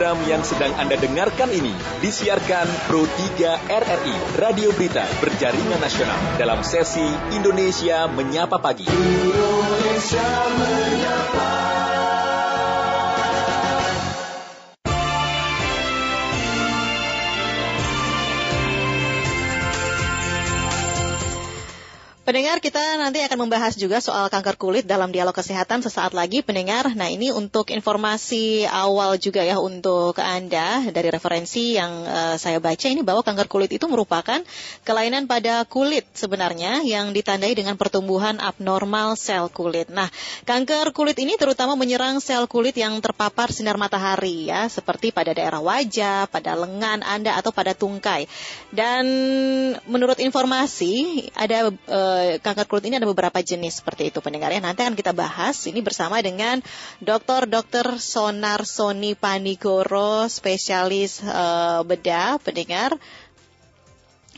Program yang sedang Anda dengarkan ini disiarkan Pro 3 RRI, Radio Berita Berjaringan Nasional dalam sesi Indonesia Menyapa Pagi. Indonesia Menyapa. Pendengar, kita nanti akan membahas juga soal kanker kulit dalam dialog kesehatan sesaat lagi, pendengar. Nah, ini untuk informasi awal juga ya untuk Anda dari referensi yang uh, saya baca ini bahwa kanker kulit itu merupakan kelainan pada kulit sebenarnya yang ditandai dengan pertumbuhan abnormal sel kulit. Nah, kanker kulit ini terutama menyerang sel kulit yang terpapar sinar matahari ya, seperti pada daerah wajah, pada lengan Anda atau pada tungkai. Dan menurut informasi ada uh, kanker kulit ini ada beberapa jenis seperti itu pendengar ya. Nanti akan kita bahas ini bersama dengan Dr. Dr. Sonar Soni Panigoro, spesialis uh, bedah pendengar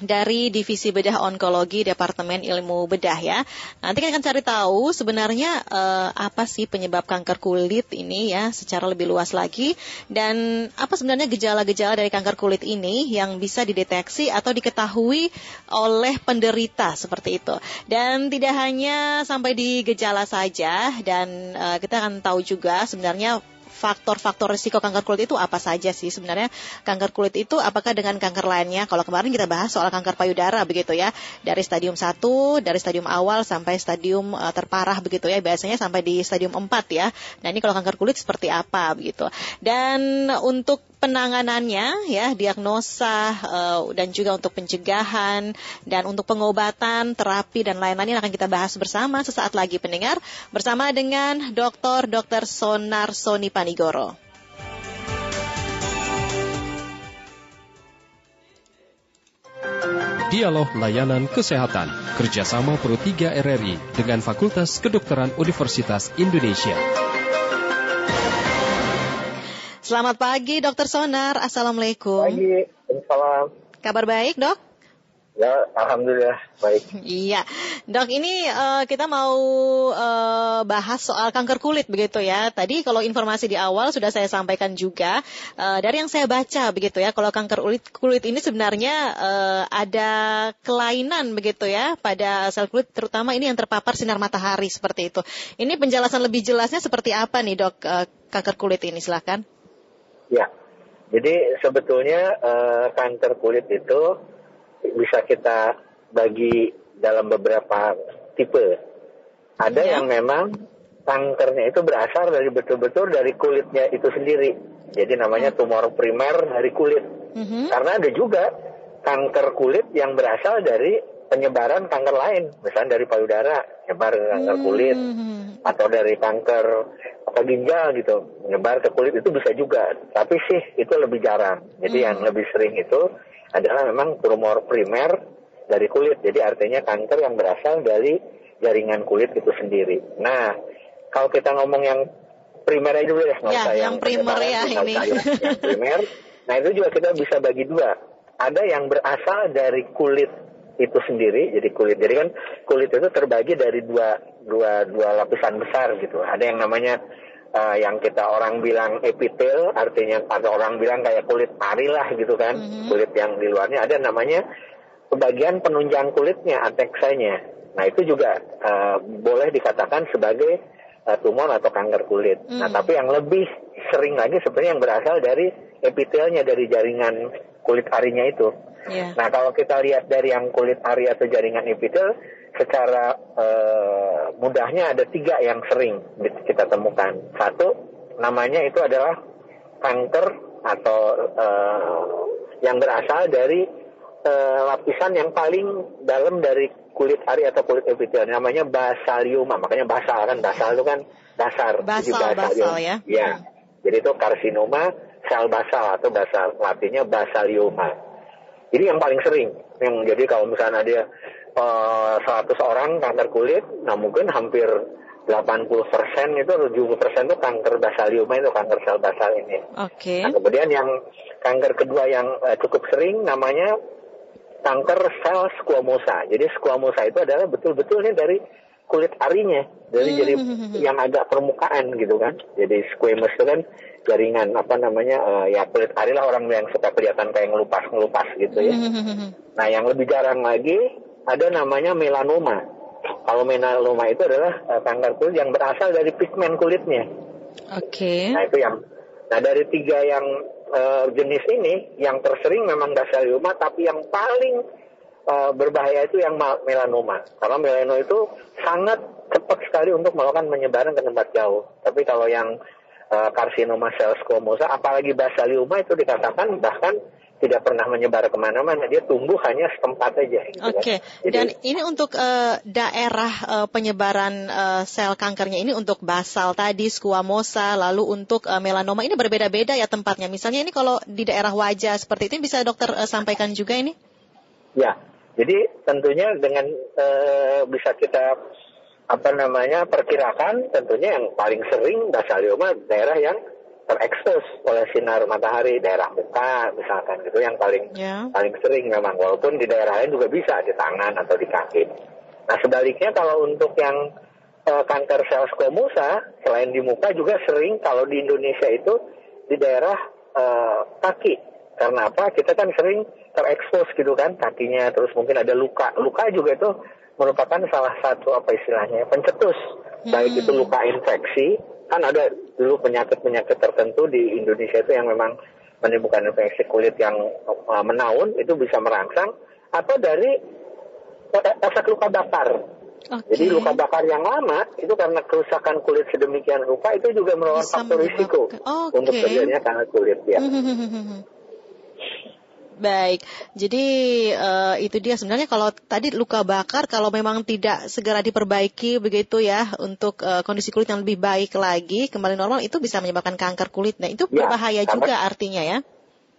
dari Divisi Bedah Onkologi Departemen Ilmu Bedah ya. Nanti kita akan cari tahu sebenarnya uh, apa sih penyebab kanker kulit ini ya secara lebih luas lagi dan apa sebenarnya gejala-gejala dari kanker kulit ini yang bisa dideteksi atau diketahui oleh penderita seperti itu. Dan tidak hanya sampai di gejala saja dan uh, kita akan tahu juga sebenarnya faktor-faktor risiko kanker kulit itu apa saja sih sebenarnya? Kanker kulit itu apakah dengan kanker lainnya? Kalau kemarin kita bahas soal kanker payudara begitu ya. Dari stadium 1 dari stadium awal sampai stadium uh, terparah begitu ya. Biasanya sampai di stadium 4 ya. Nah ini kalau kanker kulit seperti apa begitu. Dan untuk penanganannya ya diagnosa uh, dan juga untuk pencegahan dan untuk pengobatan terapi dan lain-lain akan kita bahas bersama sesaat lagi pendengar bersama dengan Dr. Dr. Sonar Soni Panigoro. Dialog Layanan Kesehatan kerjasama Pro 3 RRI dengan Fakultas Kedokteran Universitas Indonesia. Selamat pagi, Dokter Sonar. Assalamualaikum. Pagi, Assalamualaikum. Kabar baik, dok? Ya, alhamdulillah baik. Iya, dok. Ini uh, kita mau uh, bahas soal kanker kulit begitu ya. Tadi kalau informasi di awal sudah saya sampaikan juga uh, dari yang saya baca begitu ya. Kalau kanker kulit kulit ini sebenarnya uh, ada kelainan begitu ya pada sel kulit, terutama ini yang terpapar sinar matahari seperti itu. Ini penjelasan lebih jelasnya seperti apa nih dok uh, kanker kulit ini? Silahkan. Ya, jadi sebetulnya uh, kanker kulit itu bisa kita bagi dalam beberapa tipe. Ada ya. yang memang kankernya itu berasal dari betul-betul dari kulitnya itu sendiri. Jadi namanya tumor primer dari kulit. Mm-hmm. Karena ada juga kanker kulit yang berasal dari penyebaran kanker lain, misalnya dari payudara, nyebar kanker kulit, mm-hmm. atau dari kanker atau ginjal gitu menyebar ke kulit itu bisa juga. Tapi sih itu lebih jarang. Jadi hmm. yang lebih sering itu adalah memang tumor primer dari kulit. Jadi artinya kanker yang berasal dari jaringan kulit itu sendiri. Nah kalau kita ngomong yang primer aja dulu ya ya, yang, yang primer ya ini. yang primer. Nah itu juga kita bisa bagi dua. Ada yang berasal dari kulit itu sendiri jadi kulit. Jadi kan kulit itu terbagi dari dua dua dua lapisan besar gitu. Ada yang namanya uh, yang kita orang bilang epitel artinya atau orang bilang kayak kulit pari lah gitu kan mm-hmm. kulit yang di luarnya. Ada namanya bagian penunjang kulitnya ateksanya. Nah itu juga uh, boleh dikatakan sebagai uh, tumor atau kanker kulit. Mm-hmm. nah tapi yang lebih sering lagi sebenarnya yang berasal dari epitelnya dari jaringan kulit arinya itu Yeah. Nah kalau kita lihat dari yang kulit ari atau jaringan epitel, secara uh, mudahnya ada tiga yang sering kita temukan. Satu namanya itu adalah kanker atau uh, yang berasal dari uh, lapisan yang paling dalam dari kulit ari atau kulit epitel. Namanya basalioma. Makanya basal kan basal itu kan dasar. Basal, basal, basal ya. Ya. Jadi itu karsinoma sel basal atau basal latinnya basalioma. Ini yang paling sering. Yang jadi kalau misalnya dia uh, 100 orang kanker kulit, nah mungkin hampir 80 persen itu 70 persen itu kanker basalioma itu kanker sel basal ini. Oke. Okay. Nah, kemudian yang kanker kedua yang uh, cukup sering namanya kanker sel squamosa. Jadi squamosa itu adalah betul-betulnya dari kulit arinya. Jadi Hmm. jadi yang agak permukaan gitu kan. Jadi squamous itu kan jaringan apa namanya eh, ya kulit ari lah orang yang suka kelihatan kayak ngelupas-ngelupas gitu ya. Hmm. Nah, yang lebih jarang lagi ada namanya melanoma. Kalau melanoma itu adalah eh, kanker kulit yang berasal dari pigmen kulitnya. Oke. Nah, itu yang Nah, dari tiga yang eh, jenis ini, yang tersering memang basalioma, tapi yang paling eh, berbahaya itu yang ma- melanoma. Karena melanoma itu sangat cepat sekali untuk melakukan penyebaran ke tempat jauh. Tapi kalau yang eh, karsinoma sel squamosa, apalagi basalioma itu dikatakan bahkan tidak pernah menyebar ke mana-mana. Dia tumbuh hanya setempat aja. gitu kan. Oke, Jadi- dan ini untuk eh, daerah eh, penyebaran eh, sel kankernya ini untuk basal tadi, squamosa, lalu untuk eh, melanoma ini berbeda-beda ya tempatnya. Misalnya ini kalau di daerah wajah seperti itu bisa dokter eh, sampaikan juga ini? Ya, jadi tentunya dengan eh, bisa kita apa namanya perkirakan tentunya yang paling sering basalioma daerah yang terekspos oleh sinar matahari daerah muka misalkan gitu yang paling Ya. paling sering memang walaupun di daerah lain juga bisa di tangan atau di kaki. Nah sebaliknya kalau untuk yang eh, kanker sel squamosa selain di muka juga sering kalau di Indonesia itu di daerah eh, kaki. Karena apa? Kita kan sering terekspos gitu kan kakinya terus mungkin ada luka. Luka juga itu merupakan salah satu apa istilahnya pencetus. Baik itu luka infeksi kan ada dulu penyakit-penyakit tertentu di Indonesia itu yang memang menimbulkan infeksi kulit yang uh, menaun itu bisa merangsang atau dari e- efek luka bakar. Oke. Jadi luka bakar yang lama itu karena kerusakan kulit sedemikian rupa itu juga merupakan faktor risiko Oke. untuk terjadinya kanker kulit ya. Baik, jadi eh, itu dia sebenarnya kalau tadi luka bakar kalau memang tidak segera diperbaiki begitu ya untuk eh, kondisi kulit yang lebih baik lagi kembali normal itu bisa menyebabkan kanker kulit. Nah itu Ya, berbahaya karena- juga artinya ya.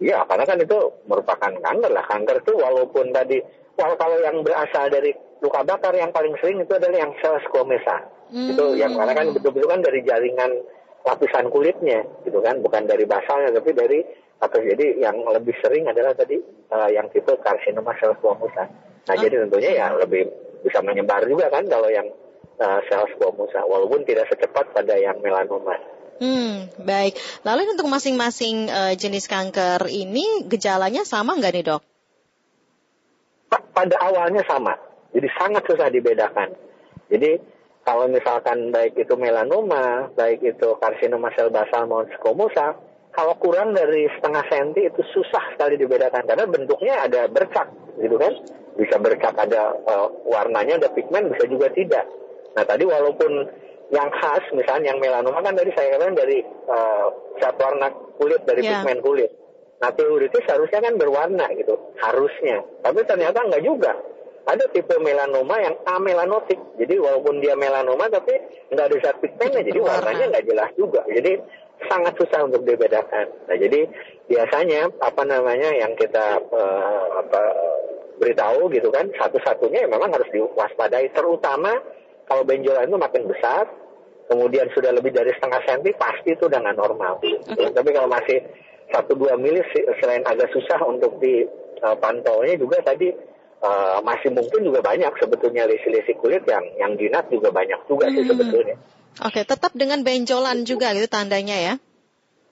Iya, karena kan itu merupakan kanker lah. Kanker itu walaupun tadi, kalau kalau yang berasal dari luka bakar yang paling sering itu adalah yang sel squamousa. Hmm. Itu yang karena kan betul-betul kan dari jaringan lapisan kulitnya, gitu kan, bukan dari basalnya, tapi dari atau jadi yang lebih sering adalah tadi eh, yang tipe karsinoma sel squamousa. Nah, Oh. jadi tentunya ya lebih bisa menyebar juga kan kalau yang eh, sel squamousa, walaupun tidak secepat pada yang melanoma. Hmm, baik. Lalu untuk masing-masing eh, jenis kanker ini gejalanya sama nggak nih dok? Pa- pada awalnya sama. Jadi sangat susah dibedakan. Jadi kalau misalkan baik itu melanoma, baik itu karsinoma sel basal maupun squamosa, kalau kurang dari setengah senti itu susah sekali dibedakan karena bentuknya ada bercak, gitu kan? Bisa bercak ada eh, warnanya, ada pigmen, bisa juga tidak. Nah tadi walaupun yang khas, misalnya yang melanoma kan tadi saya katakan dari eh, cat warna kulit, dari Ya. pigmen kulit. Nah teoritis harusnya kan berwarna gitu, harusnya. Tapi ternyata enggak juga. Ada tipe melanoma yang amelanotik. Jadi walaupun dia melanoma tapi nggak ada zat pigmennya, jadi warnanya nggak jelas juga. Jadi sangat susah untuk dibedakan. Nah jadi biasanya apa namanya yang kita eh, apa beritahu gitu kan satu-satunya ya memang harus diwaspadai terutama kalau benjolan itu makin besar kemudian sudah lebih dari setengah senti pasti itu udah nggak normal. Tapi kalau masih satu dua mili selain agak susah untuk dipantaunya juga tadi eh, masih mungkin juga banyak sebetulnya lesi-lesi kulit yang yang jinak juga banyak juga sih Hmm. Oke, tetap dengan benjolan juga gitu tandanya ya.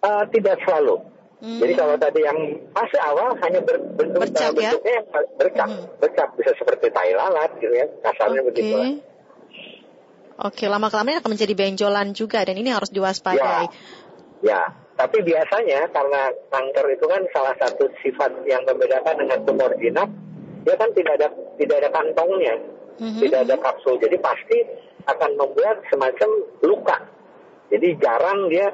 Eh, tidak selalu. Hmm. Jadi kalau tadi yang fase awal hanya ber- bentuk, Bercak, ya? bentuknya yang bercak, Hmm. bercak bisa seperti tai lalat gitu ya, kasarnya Oke. begitu. Oke, lama kelamaan akan menjadi benjolan juga dan ini harus diwaspadai. Ya, tapi biasanya karena kanker itu kan salah satu sifat yang membedakan dengan tumor jinak, dia kan tidak ada tidak ada kantongnya, Mhm. tidak ada kapsul, jadi pasti akan membuat semacam luka. Jadi jarang dia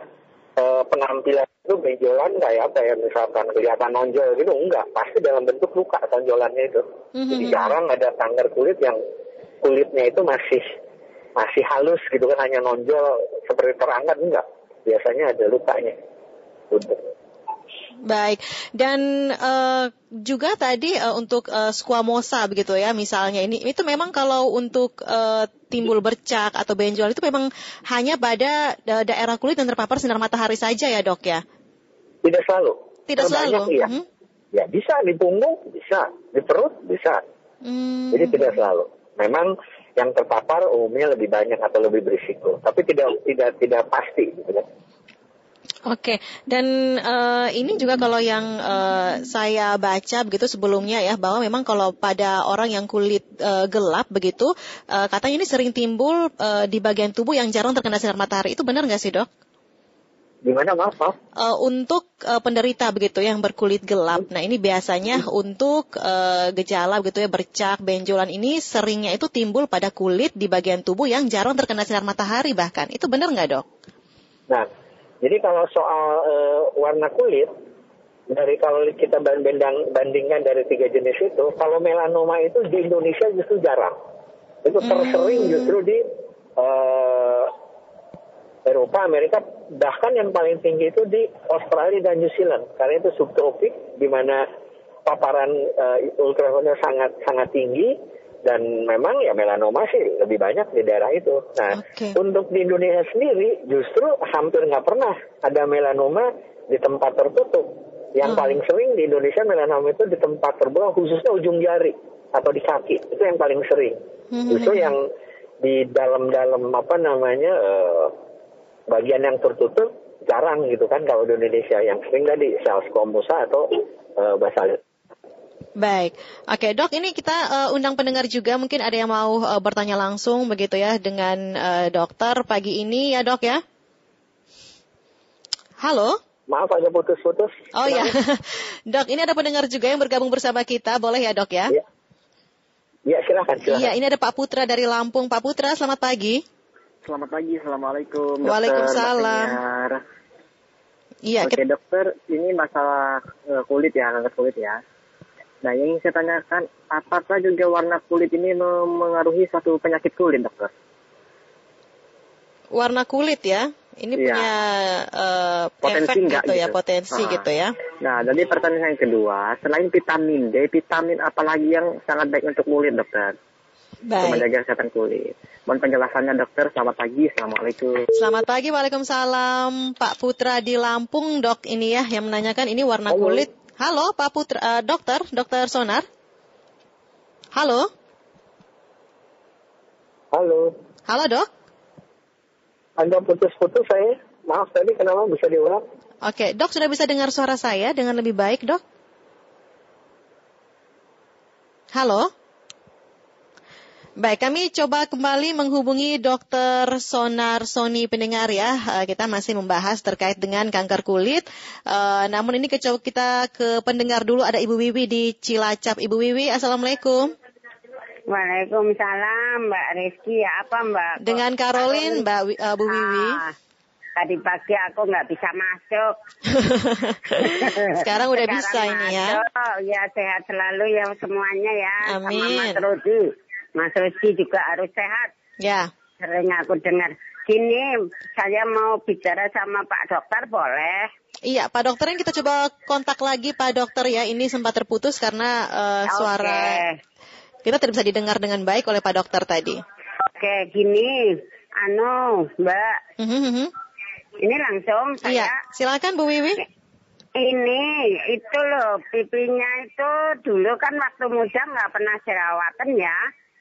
eh, penampilan itu benjolan kayak apa ya misalkan kelihatan nonjol gitu enggak pasti dalam bentuk luka tonjolannya itu jadi Mhm. jarang ada kanker kulit yang kulitnya itu masih masih halus gitu kan hanya nonjol seperti terangkat enggak biasanya ada lukanya untuk Baik, dan eh, juga tadi eh, untuk eh, squamosa begitu ya, misalnya ini itu memang kalau untuk eh, timbul bercak atau benjolan itu memang hanya pada da- daerah kulit yang terpapar sinar matahari saja ya dok ya? tidak selalu Tidak Terbanyak selalu. iya Mhm. ya bisa di punggung bisa di perut bisa Hmm. Jadi tidak selalu. Memang yang terpapar umumnya lebih banyak atau lebih berisiko. Tapi tidak tidak tidak pasti gitu kan. Oke, dan uh, ini juga kalau yang uh, saya baca begitu sebelumnya ya bahwa memang kalau pada orang yang kulit uh, gelap begitu, uh, katanya ini sering timbul uh, di bagian tubuh yang jarang terkena sinar matahari. Itu benar nggak sih dok? Gimana maaf? maaf? Uh, untuk uh, penderita begitu yang berkulit gelap, nah ini biasanya hmm. untuk uh, gejala begitu ya bercak, benjolan ini seringnya itu timbul pada kulit di bagian tubuh yang jarang terkena sinar matahari bahkan. Itu benar nggak dok? Nah, jadi kalau soal uh, warna kulit, dari kalau kita banding, bandingkan dari tiga jenis itu, kalau melanoma itu di Indonesia justru jarang. Itu tersering hmm. justru di uh, Eropa, Amerika, bahkan yang paling tinggi itu di Australia dan New Zealand. Karena itu subtropik, di mana paparan uh, ultraviolet sangat sangat tinggi dan memang ya melanoma sih lebih banyak di daerah itu. Nah, okay. untuk di Indonesia sendiri justru hampir nggak pernah ada melanoma di tempat tertutup. Yang hmm. paling sering di Indonesia melanoma itu di tempat terbuka, khususnya ujung jari atau di kaki. Itu yang paling sering. Hmm. Justru yang di dalam-dalam apa namanya uh, bagian yang tertutup jarang gitu kan kalau di Indonesia yang sering tadi sel squamosa atau uh, basal Baik, oke dok, ini kita uh, undang pendengar juga, mungkin ada yang mau uh, bertanya langsung begitu ya dengan uh, dokter pagi ini ya dok ya. Halo. Maaf ada putus-putus. Oh ya, dok, ini ada pendengar juga yang bergabung bersama kita, boleh ya dok ya? Iya, ya, silakan, silakan. Iya, ini ada Pak Putra dari Lampung. Pak Putra, selamat pagi. Selamat pagi, assalamualaikum. Waalaikumsalam. Iya, Oke kita... dokter, ini masalah kulit ya, kanker kulit ya. Nah, yang ingin saya tanyakan, apakah juga warna kulit ini mengaruhi satu penyakit kulit, dokter? Warna kulit ya? Ini ya. punya uh, potensi efek gitu, ya, gitu ya, potensi nah. gitu ya. Nah, jadi pertanyaan yang kedua, selain vitamin D, vitamin apa lagi yang sangat baik untuk kulit, dokter? Baik. Untuk menjaga kesehatan kulit. Mohon penjelasannya dokter. Selamat pagi. Assalamualaikum. Selamat pagi. Waalaikumsalam. Pak Putra di Lampung dok ini ya yang menanyakan ini warna Halo. kulit Halo Pak Putra, uh, dokter, dokter Sonar. Halo. Halo. Halo dok. Anda putus-putus saya. Maaf tadi kenapa bisa diulang? Oke, dok sudah bisa dengar suara saya dengan lebih baik dok? Halo. Baik, kami coba kembali menghubungi Dokter Sonar Sony pendengar ya. Uh, kita masih membahas terkait dengan kanker kulit. Uh, namun ini kecoba kita ke pendengar dulu ada Ibu Wiwi di Cilacap. Ibu Wiwi, Assalamualaikum. Waalaikumsalam, Mbak Rizky. Ya apa Mbak? Dengan Karolin, Mbak uh, Bu Wiwi. Ah, tadi pagi aku nggak bisa masuk. Sekarang udah Sekarang bisa masuk. ini ya. Ya sehat selalu ya semuanya ya. Amin. Sama Mas Mas Rizky juga harus sehat. Ya. Sering aku dengar. Gini, saya mau bicara sama Pak Dokter, boleh? Iya, Pak Dokter kita coba kontak lagi Pak Dokter ya. Ini sempat terputus karena uh, suara kita tidak bisa didengar dengan baik oleh Pak Dokter tadi. Oke, gini, anu, Mbak. -huh. Ini langsung saya. Iya, silakan Bu Wiwi. Ini itu loh pipinya itu dulu kan waktu muda nggak pernah jerawatan ya.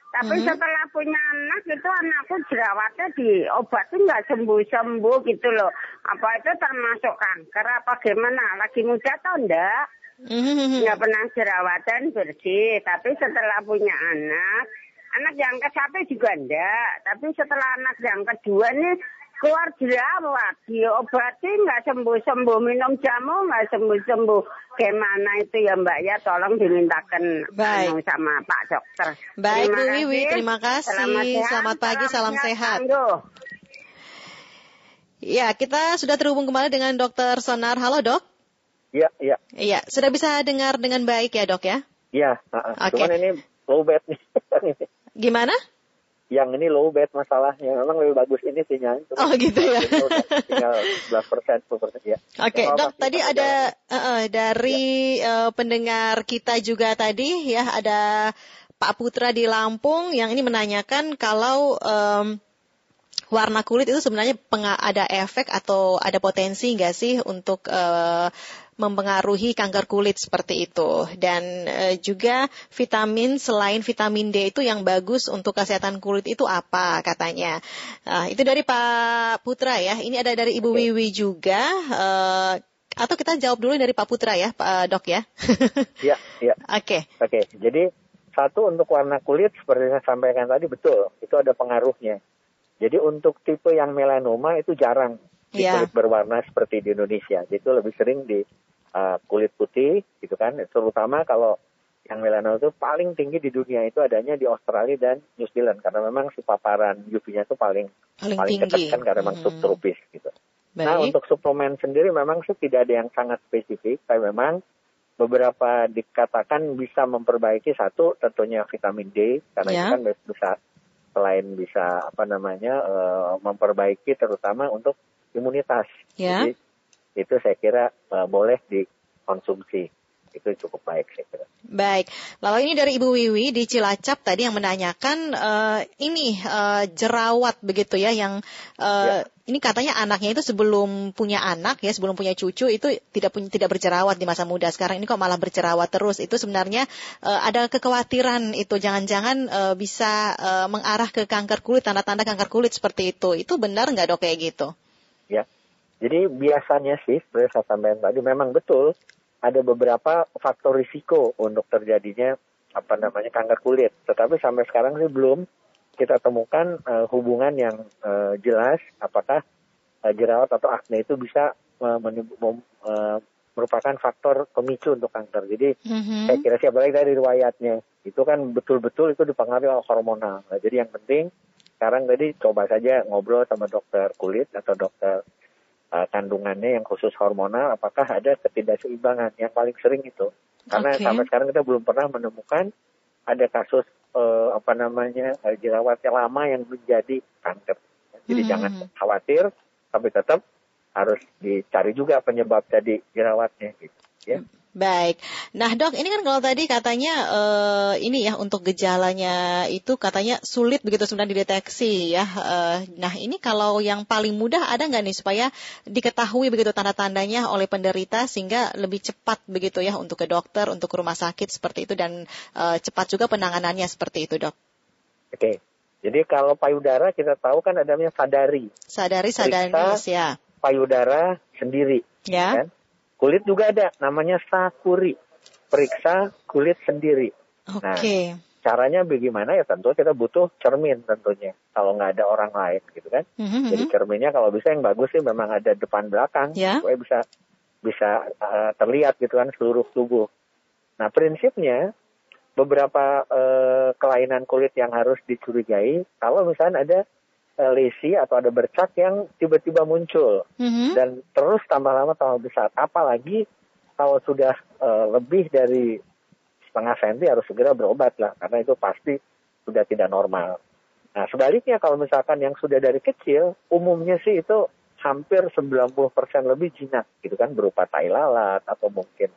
Tapi hmm. setelah punya anak itu anakku jerawatnya diobatin nggak sembuh-sembuh gitu loh. Apa itu termasuk kanker apa gimana? Lagi muda atau enggak? Hmm. Nggak pernah jerawatan bersih. Tapi setelah punya anak, anak yang ke satu juga enggak. Tapi setelah anak yang kedua nih keluar jerawat diobati nggak sembuh sembuh minum jamu nggak sembuh sembuh gimana itu ya mbak? Ya tolong dimintakan Baik. Anu sama pak dokter. Baik Bu Wiwi terima kasih. Selamat, selamat pagi salam, salam sehat Ya kita sudah terhubung kembali dengan dokter Sonar. Halo dok. Iya iya Iya sudah bisa dengar dengan baik ya dok ya? Iya uh, okay. cuman ini low bed nih. Gimana? Yang ini low bed masalahnya. Memang lebih bagus ini sinyal. Oh gitu ya. Tinggal 11 persen, 10 persen ya. Oke, okay, dok. Tadi ada uh, dari ya. uh, pendengar kita juga tadi ya ada Pak Putra di Lampung yang ini menanyakan kalau um, warna kulit itu sebenarnya ada efek atau ada potensi nggak sih untuk uh, mempengaruhi kanker kulit seperti itu? Dan uh, juga vitamin selain vitamin D itu yang bagus untuk kesehatan kulit itu apa katanya? Uh, itu dari Pak Putra ya. Ini ada dari Ibu Wiwi juga. Uh, atau kita jawab dulu dari Pak Putra ya Pak Dok ya? Iya iya. Oke. Oke okay. jadi satu untuk warna kulit seperti saya sampaikan tadi betul itu ada pengaruhnya jadi untuk tipe yang melanoma itu jarang di yeah. kulit berwarna seperti di Indonesia. Itu lebih sering di uh, kulit putih gitu kan. Terutama kalau yang melanoma itu paling tinggi di dunia itu adanya di Australia dan New Zealand karena memang si paparan UV-nya itu paling paling, paling tinggi kan karena memang hmm. subtropis gitu. Baik. Nah untuk suplemen sendiri memang sih tidak ada yang sangat spesifik, tapi memang beberapa dikatakan bisa memperbaiki satu tentunya vitamin D karena yeah. itu kan bisa selain bisa apa namanya uh, memperbaiki terutama untuk imunitas. Ya. Jadi itu saya kira uh, boleh dikonsumsi itu cukup baik saya kira. Baik, lalu ini dari Ibu Wiwi di Cilacap tadi yang menanyakan uh, ini uh, jerawat begitu ya yang uh, ya. ini katanya anaknya itu sebelum punya anak ya sebelum punya cucu itu tidak punya tidak berjerawat di masa muda sekarang ini kok malah berjerawat terus itu sebenarnya uh, ada kekhawatiran itu jangan-jangan uh, bisa uh, mengarah ke kanker kulit tanda-tanda kanker kulit seperti itu itu benar nggak dok kayak gitu? Ya, jadi biasanya sih seperti saya sampaikan tadi memang betul ada beberapa faktor risiko untuk terjadinya apa namanya kanker kulit. Tetapi sampai sekarang sih belum kita temukan uh, hubungan yang uh, jelas apakah uh, jerawat atau akne itu bisa uh, uh, merupakan faktor pemicu untuk kanker. Jadi mm-hmm. saya kira sih apalagi dari riwayatnya itu kan betul-betul itu dipengaruhi oleh hormonal. Nah, jadi yang penting sekarang tadi coba saja ngobrol sama dokter kulit atau dokter uh, kandungannya yang khusus hormonal apakah ada ketidakseimbangan? Yang paling sering itu. Karena okay. sampai sekarang kita belum pernah menemukan ada kasus uh, apa namanya uh, jerawat yang lama yang menjadi kanker. Jadi hmm. jangan khawatir tapi tetap harus dicari juga penyebab jadi jerawatnya gitu ya Baik. Nah, Dok, ini kan kalau tadi katanya uh, ini ya untuk gejalanya itu katanya sulit begitu sebenarnya dideteksi ya. Uh, nah, ini kalau yang paling mudah ada nggak nih supaya diketahui begitu tanda-tandanya oleh penderita sehingga lebih cepat begitu ya untuk ke dokter, untuk ke rumah sakit seperti itu dan uh, cepat juga penanganannya seperti itu, Dok. Oke. Jadi kalau payudara kita tahu kan adanya sadari. Sadari, sadari ya. Payudara sendiri. Ya. Kan? Kulit juga ada, namanya sakuri. Periksa kulit sendiri. Oke. Okay. Nah, caranya bagaimana ya tentu kita butuh cermin tentunya. Kalau nggak ada orang lain gitu kan. Mm-hmm. Jadi cerminnya kalau bisa yang bagus sih memang ada depan belakang. Yeah. Supaya bisa bisa uh, terlihat gitu kan seluruh tubuh. Nah prinsipnya beberapa uh, kelainan kulit yang harus dicurigai kalau misalnya ada lesi atau ada bercak yang tiba-tiba muncul mm-hmm. dan terus tambah lama tambah besar. Apalagi kalau sudah uh, lebih dari setengah senti harus segera berobat lah karena itu pasti sudah tidak normal. Nah sebaliknya kalau misalkan yang sudah dari kecil umumnya sih itu hampir 90% lebih jinak gitu kan berupa tai lalat atau mungkin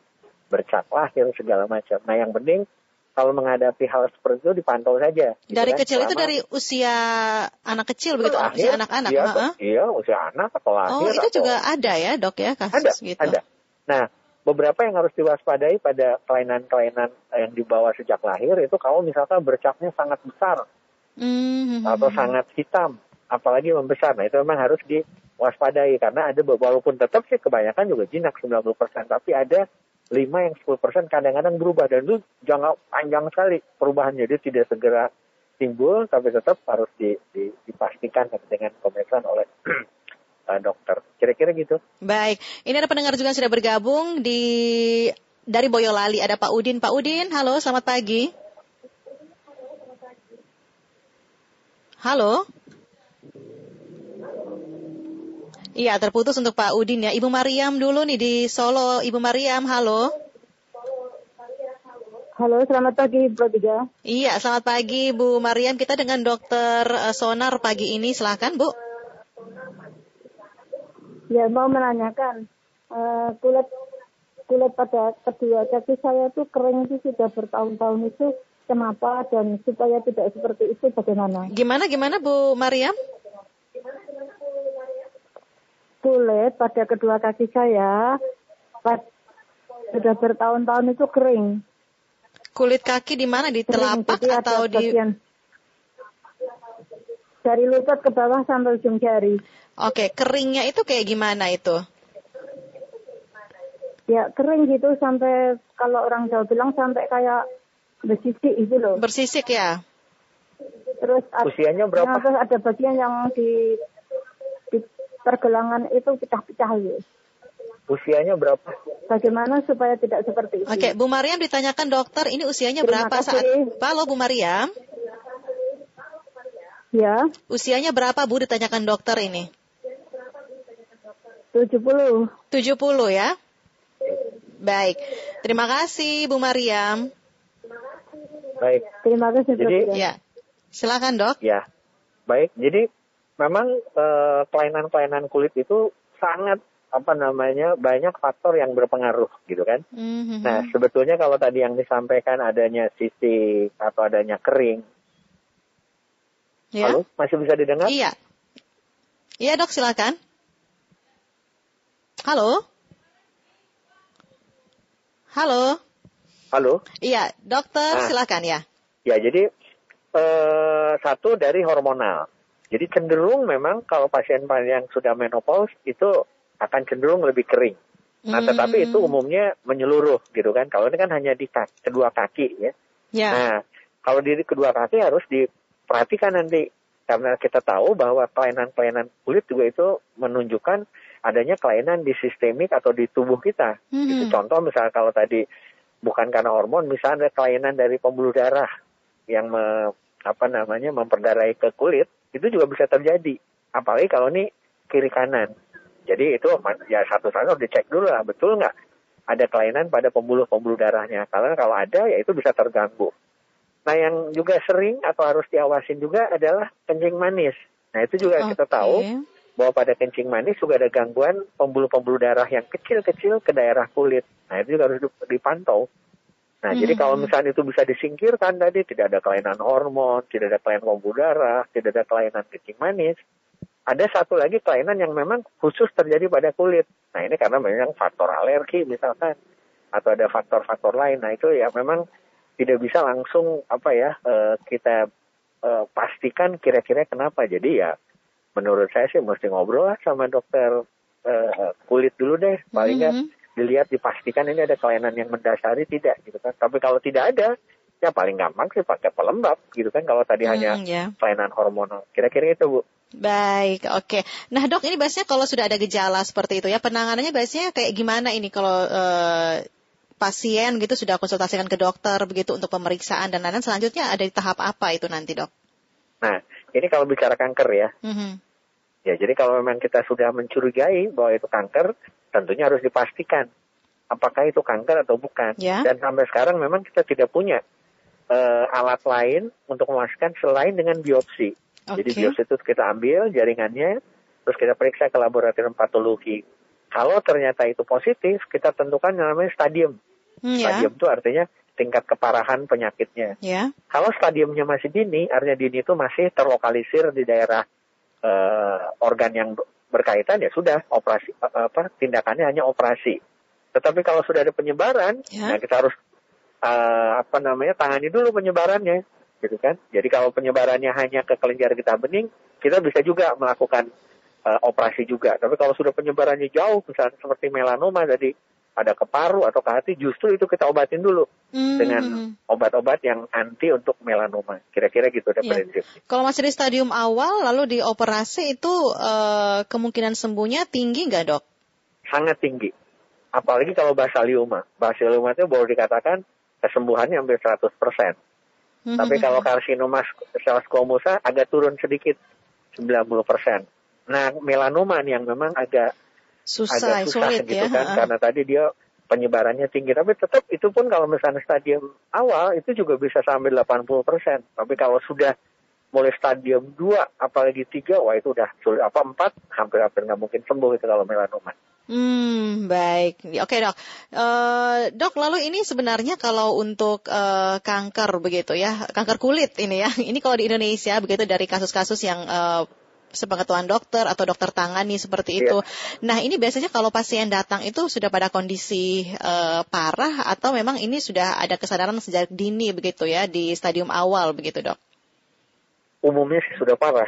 bercak lahir segala macam. Nah yang penting kalau menghadapi hal seperti itu dipantau saja. Gitu dari kan? kecil Selama, itu dari usia anak kecil begitu, lahir, usia anak-anak. Iya, uh -huh. iya, usia anak atau lahir. Oh, itu atau, juga ada ya dok ya kasus ada, gitu. Ada. Nah, beberapa yang harus diwaspadai pada kelainan-kelainan yang dibawa sejak lahir itu kalau misalkan bercaknya sangat besar mm -hmm. atau sangat hitam, apalagi membesar. Nah, itu memang harus diwaspadai karena ada walaupun tetap sih kebanyakan juga jinak 90%, tapi ada 5 yang 10 persen kadang-kadang berubah dan itu jangka panjang sekali perubahannya dia tidak segera timbul tapi tetap harus di, di, dipastikan dengan pemeriksaan oleh uh, dokter kira-kira gitu. Baik, ini ada pendengar juga yang sudah bergabung di dari Boyolali ada Pak Udin. Pak Udin, halo, selamat pagi. Halo. Iya, terputus untuk Pak Udin ya. Ibu Mariam dulu nih di Solo. Ibu Mariam, halo. Halo, selamat pagi Bu Tiga. Iya, selamat pagi Bu Mariam. Kita dengan Dokter eh, Sonar pagi ini, silakan Bu. Ya, mau menanyakan uh, kulit kulit pada kedua kaki saya itu kering itu sudah bertahun-tahun itu kenapa dan supaya tidak seperti itu bagaimana? Gimana gimana Bu Mariam? Kulit pada kedua kaki saya sudah bertahun-tahun itu kering. Kulit kaki di mana? Di telapak kering, atau di bagian, dari lutut ke bawah sampai ujung jari. Oke, keringnya itu kayak gimana itu? Ya kering gitu sampai kalau orang Jawa bilang sampai kayak bersisik itu loh. Bersisik ya? Terus usianya berapa? Terus ada bagian yang di pergelangan itu pecah-pecah gitu. Usianya berapa? Bagaimana supaya tidak seperti itu? Oke, Bu Mariam ditanyakan dokter, ini usianya Terima berapa kasih. saat? Halo Bu Mariam. Ya. Usianya berapa Bu ditanyakan dokter ini? 70. 70 ya? Baik. Terima kasih Bu Mariam. Baik. Terima kasih. Jadi, ya. Silakan, Dok. Ya. Baik. Jadi memang kelainan kelainan-kelainan kulit itu sangat apa namanya banyak faktor yang berpengaruh gitu kan. Mm-hmm. Nah sebetulnya kalau tadi yang disampaikan adanya sisi atau adanya kering Ya. Halo, masih bisa didengar? Iya. Iya dok, silakan. Halo. Halo. Halo. Iya, dokter, nah, silakan ya. Ya, jadi eh, satu dari hormonal. Jadi cenderung memang kalau pasien-pasien yang sudah menopause itu akan cenderung lebih kering. Nah, hmm. tetapi itu umumnya menyeluruh gitu kan. Kalau ini kan hanya di kaki, kedua kaki ya. ya. Nah, kalau di kedua kaki harus di perhatikan nanti karena kita tahu bahwa kelainan-kelainan kulit juga itu menunjukkan adanya kelainan di sistemik atau di tubuh kita. Mm-hmm. Itu contoh misalnya kalau tadi bukan karena hormon, misalnya ada kelainan dari pembuluh darah yang me, apa namanya memperdarahi ke kulit, itu juga bisa terjadi. Apalagi kalau ini kiri kanan. Jadi itu ya satu-satu dicek dulu lah, betul nggak ada kelainan pada pembuluh-pembuluh darahnya. Karena kalau ada ya itu bisa terganggu. Nah yang juga sering atau harus diawasin juga adalah kencing manis. Nah itu juga okay. kita tahu bahwa pada kencing manis juga ada gangguan pembuluh-pembuluh darah yang kecil-kecil ke daerah kulit. Nah itu juga harus dipantau. Nah hmm. jadi kalau misalnya itu bisa disingkirkan tadi tidak ada kelainan hormon, tidak ada kelainan pembuluh darah, tidak ada kelainan kencing manis. Ada satu lagi kelainan yang memang khusus terjadi pada kulit. Nah ini karena memang faktor alergi misalkan atau ada faktor-faktor lain. Nah itu ya memang tidak bisa langsung apa ya uh, kita uh, pastikan kira-kira kenapa. Jadi ya menurut saya sih mesti ngobrol lah sama dokter uh, kulit dulu deh. Paling nggak mm -hmm. Dilihat dipastikan ini ada kelainan yang mendasari tidak gitu kan. Tapi kalau tidak ada ya paling gampang sih pakai pelembab gitu kan kalau tadi hmm, hanya yeah. kelainan hormonal. Kira-kira itu Bu. Baik, oke. Okay. Nah dok, ini biasanya kalau sudah ada gejala seperti itu ya, penanganannya biasanya kayak gimana ini kalau uh, pasien gitu sudah konsultasikan ke dokter begitu untuk pemeriksaan dan lain-lain selanjutnya ada di tahap apa itu nanti dok? Nah ini kalau bicara kanker ya. Mm-hmm. Ya jadi kalau memang kita sudah mencurigai bahwa itu kanker tentunya harus dipastikan apakah itu kanker atau bukan. Yeah. Dan sampai sekarang memang kita tidak punya uh, alat lain untuk memastikan selain dengan biopsi. Okay. Jadi biopsi itu kita ambil jaringannya terus kita periksa ke laboratorium patologi. Kalau ternyata itu positif, kita tentukan yang namanya stadium. Hmm, ya. Stadium itu artinya tingkat keparahan penyakitnya. Ya. Kalau stadiumnya masih dini, artinya dini itu masih terlokalisir di daerah uh, organ yang berkaitan ya sudah operasi uh, apa tindakannya hanya operasi. Tetapi kalau sudah ada penyebaran, ya. nah kita harus uh, apa namanya tangani dulu penyebarannya, gitu kan? Jadi kalau penyebarannya hanya ke kelenjar getah bening, kita bisa juga melakukan uh, operasi juga. Tapi kalau sudah penyebarannya jauh, misalnya seperti melanoma tadi, ada ke paru atau ke hati, justru itu kita obatin dulu hmm. dengan obat-obat yang anti untuk melanoma. Kira-kira gitu ada ya. prinsip. Kalau masih di stadium awal, lalu dioperasi itu uh, kemungkinan sembuhnya tinggi nggak dok? Sangat tinggi. Apalagi kalau basalioma. Basalioma itu boleh dikatakan kesembuhannya hampir 100%. Hmm. Tapi kalau karsinoma sel squamosa agak turun sedikit, 90%. Nah, melanoma yang memang agak susah, agak susah sulit gitu ya. kan karena tadi dia penyebarannya tinggi tapi tetap itu pun kalau misalnya stadium awal itu juga bisa sampai 80 persen tapi kalau sudah mulai stadium 2 apalagi 3 wah itu udah sulit apa 4 hampir-hampir nggak mungkin sembuh itu kalau melanoma. Hmm, baik. Oke, Dok. Uh, dok, lalu ini sebenarnya kalau untuk uh, kanker begitu ya, kanker kulit ini ya. Ini kalau di Indonesia begitu dari kasus-kasus yang uh, sepengetahuan dokter atau dokter tangani seperti itu. Yeah. Nah, ini biasanya kalau pasien datang itu sudah pada kondisi uh, parah atau memang ini sudah ada kesadaran sejak dini begitu ya di stadium awal begitu, Dok? Umumnya sih sudah parah,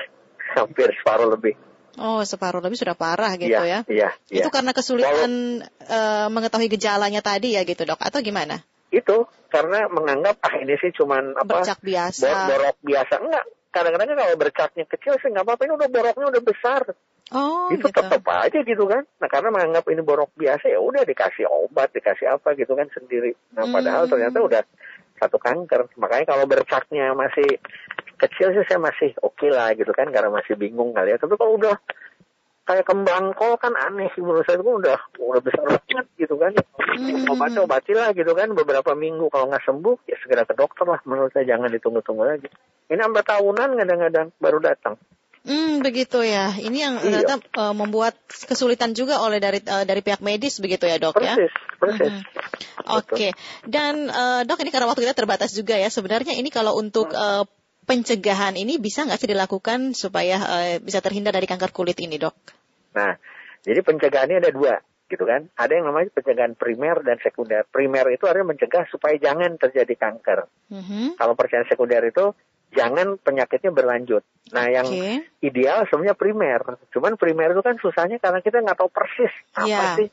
hampir separuh lebih. Oh, separuh lebih sudah parah gitu ya? Iya, iya. Itu karena kesulitan uh, mengetahui gejalanya tadi ya gitu, Dok, atau gimana? Itu karena menganggap ah ini sih cuman apa? Bercak biasa. Borok biasa. Enggak, kadang-kadang kan kalau bercaknya kecil sih nggak apa-apa. Ini udah boroknya udah besar. Oh itu gitu. tetap aja gitu kan. Nah karena menganggap ini borok biasa ya udah dikasih obat dikasih apa gitu kan sendiri. Nah padahal hmm. ternyata udah satu kanker. Makanya kalau bercaknya masih kecil sih saya masih oke okay lah gitu kan karena masih bingung kali ya. Tapi kalau udah kayak kembang kol kan aneh sih menurut saya itu udah udah besar banget gitu kan hmm. obat obatilah gitu kan beberapa minggu kalau nggak sembuh ya segera ke dokter lah menurut saya jangan ditunggu-tunggu lagi ini sampai tahunan kadang-kadang baru datang. Hmm, begitu ya. Ini yang iya. ternyata uh, membuat kesulitan juga oleh dari uh, dari pihak medis begitu ya, Dok persis, ya. Persis, hmm. Oke. Okay. Dan uh, Dok ini karena waktu kita terbatas juga ya. Sebenarnya ini kalau untuk uh, pencegahan ini bisa nggak sih dilakukan supaya uh, bisa terhindar dari kanker kulit ini, Dok? Nah, jadi pencegahannya ada dua gitu kan. Ada yang namanya pencegahan primer dan sekunder. Primer itu artinya mencegah supaya jangan terjadi kanker. Mm -hmm. Kalau percaya sekunder itu jangan penyakitnya berlanjut. Nah, yang ideal sebenarnya primer. Cuman primer itu kan susahnya karena kita nggak tahu persis apa yeah. sih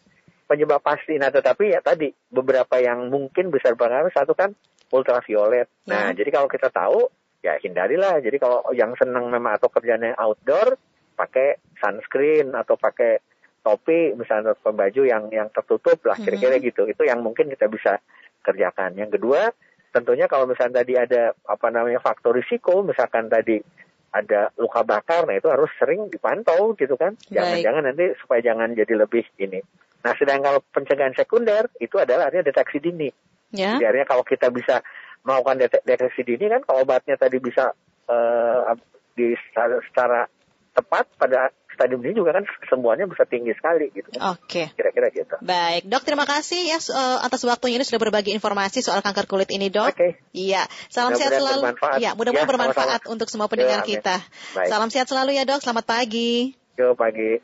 penyebab pasti. Nah, tetapi ya tadi beberapa yang mungkin bisa berpengaruh satu kan ultraviolet. Yeah. Nah, jadi kalau kita tahu ya hindarilah. Jadi kalau yang senang memang atau kerjanya outdoor pakai sunscreen atau pakai topi misalnya pembaju yang yang tertutup lah kira-kira mm -hmm. gitu. Itu yang mungkin kita bisa kerjakan. Yang kedua tentunya kalau misalnya tadi ada apa namanya faktor risiko, misalkan tadi ada luka bakar, nah itu harus sering dipantau gitu kan. Jangan-jangan nanti supaya jangan jadi lebih ini. Nah, sedang kalau pencegahan sekunder itu adalah artinya deteksi dini. Ya. Jadi artinya kalau kita bisa melakukan deteksi dini kan, kalau obatnya tadi bisa uh, di secara, secara tepat pada stadium ini juga kan kesembuhannya bisa tinggi sekali gitu. Kan. Oke. Okay. Kira-kira gitu. Baik, dok terima kasih ya uh, atas waktunya ini sudah berbagi informasi soal kanker kulit ini dok. Oke. Okay. Iya, salam sehat selalu. Bermanfaat. Ya, mudah-mudahan ya, bermanfaat sama-sama. untuk semua pendengar ya, kita. Baik. Salam sehat selalu ya dok. Selamat pagi. Yo pagi.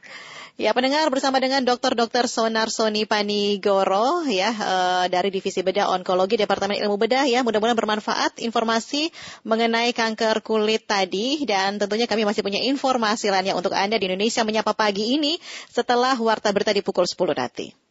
Ya, pendengar bersama dengan Dr. Dr. Sonar Soni Panigoro ya uh, dari Divisi Bedah Onkologi Departemen Ilmu Bedah ya. Mudah-mudahan bermanfaat informasi mengenai kanker kulit tadi dan tentunya kami masih punya informasi lainnya untuk Anda di Indonesia menyapa pagi ini setelah warta berita di pukul 10 nanti.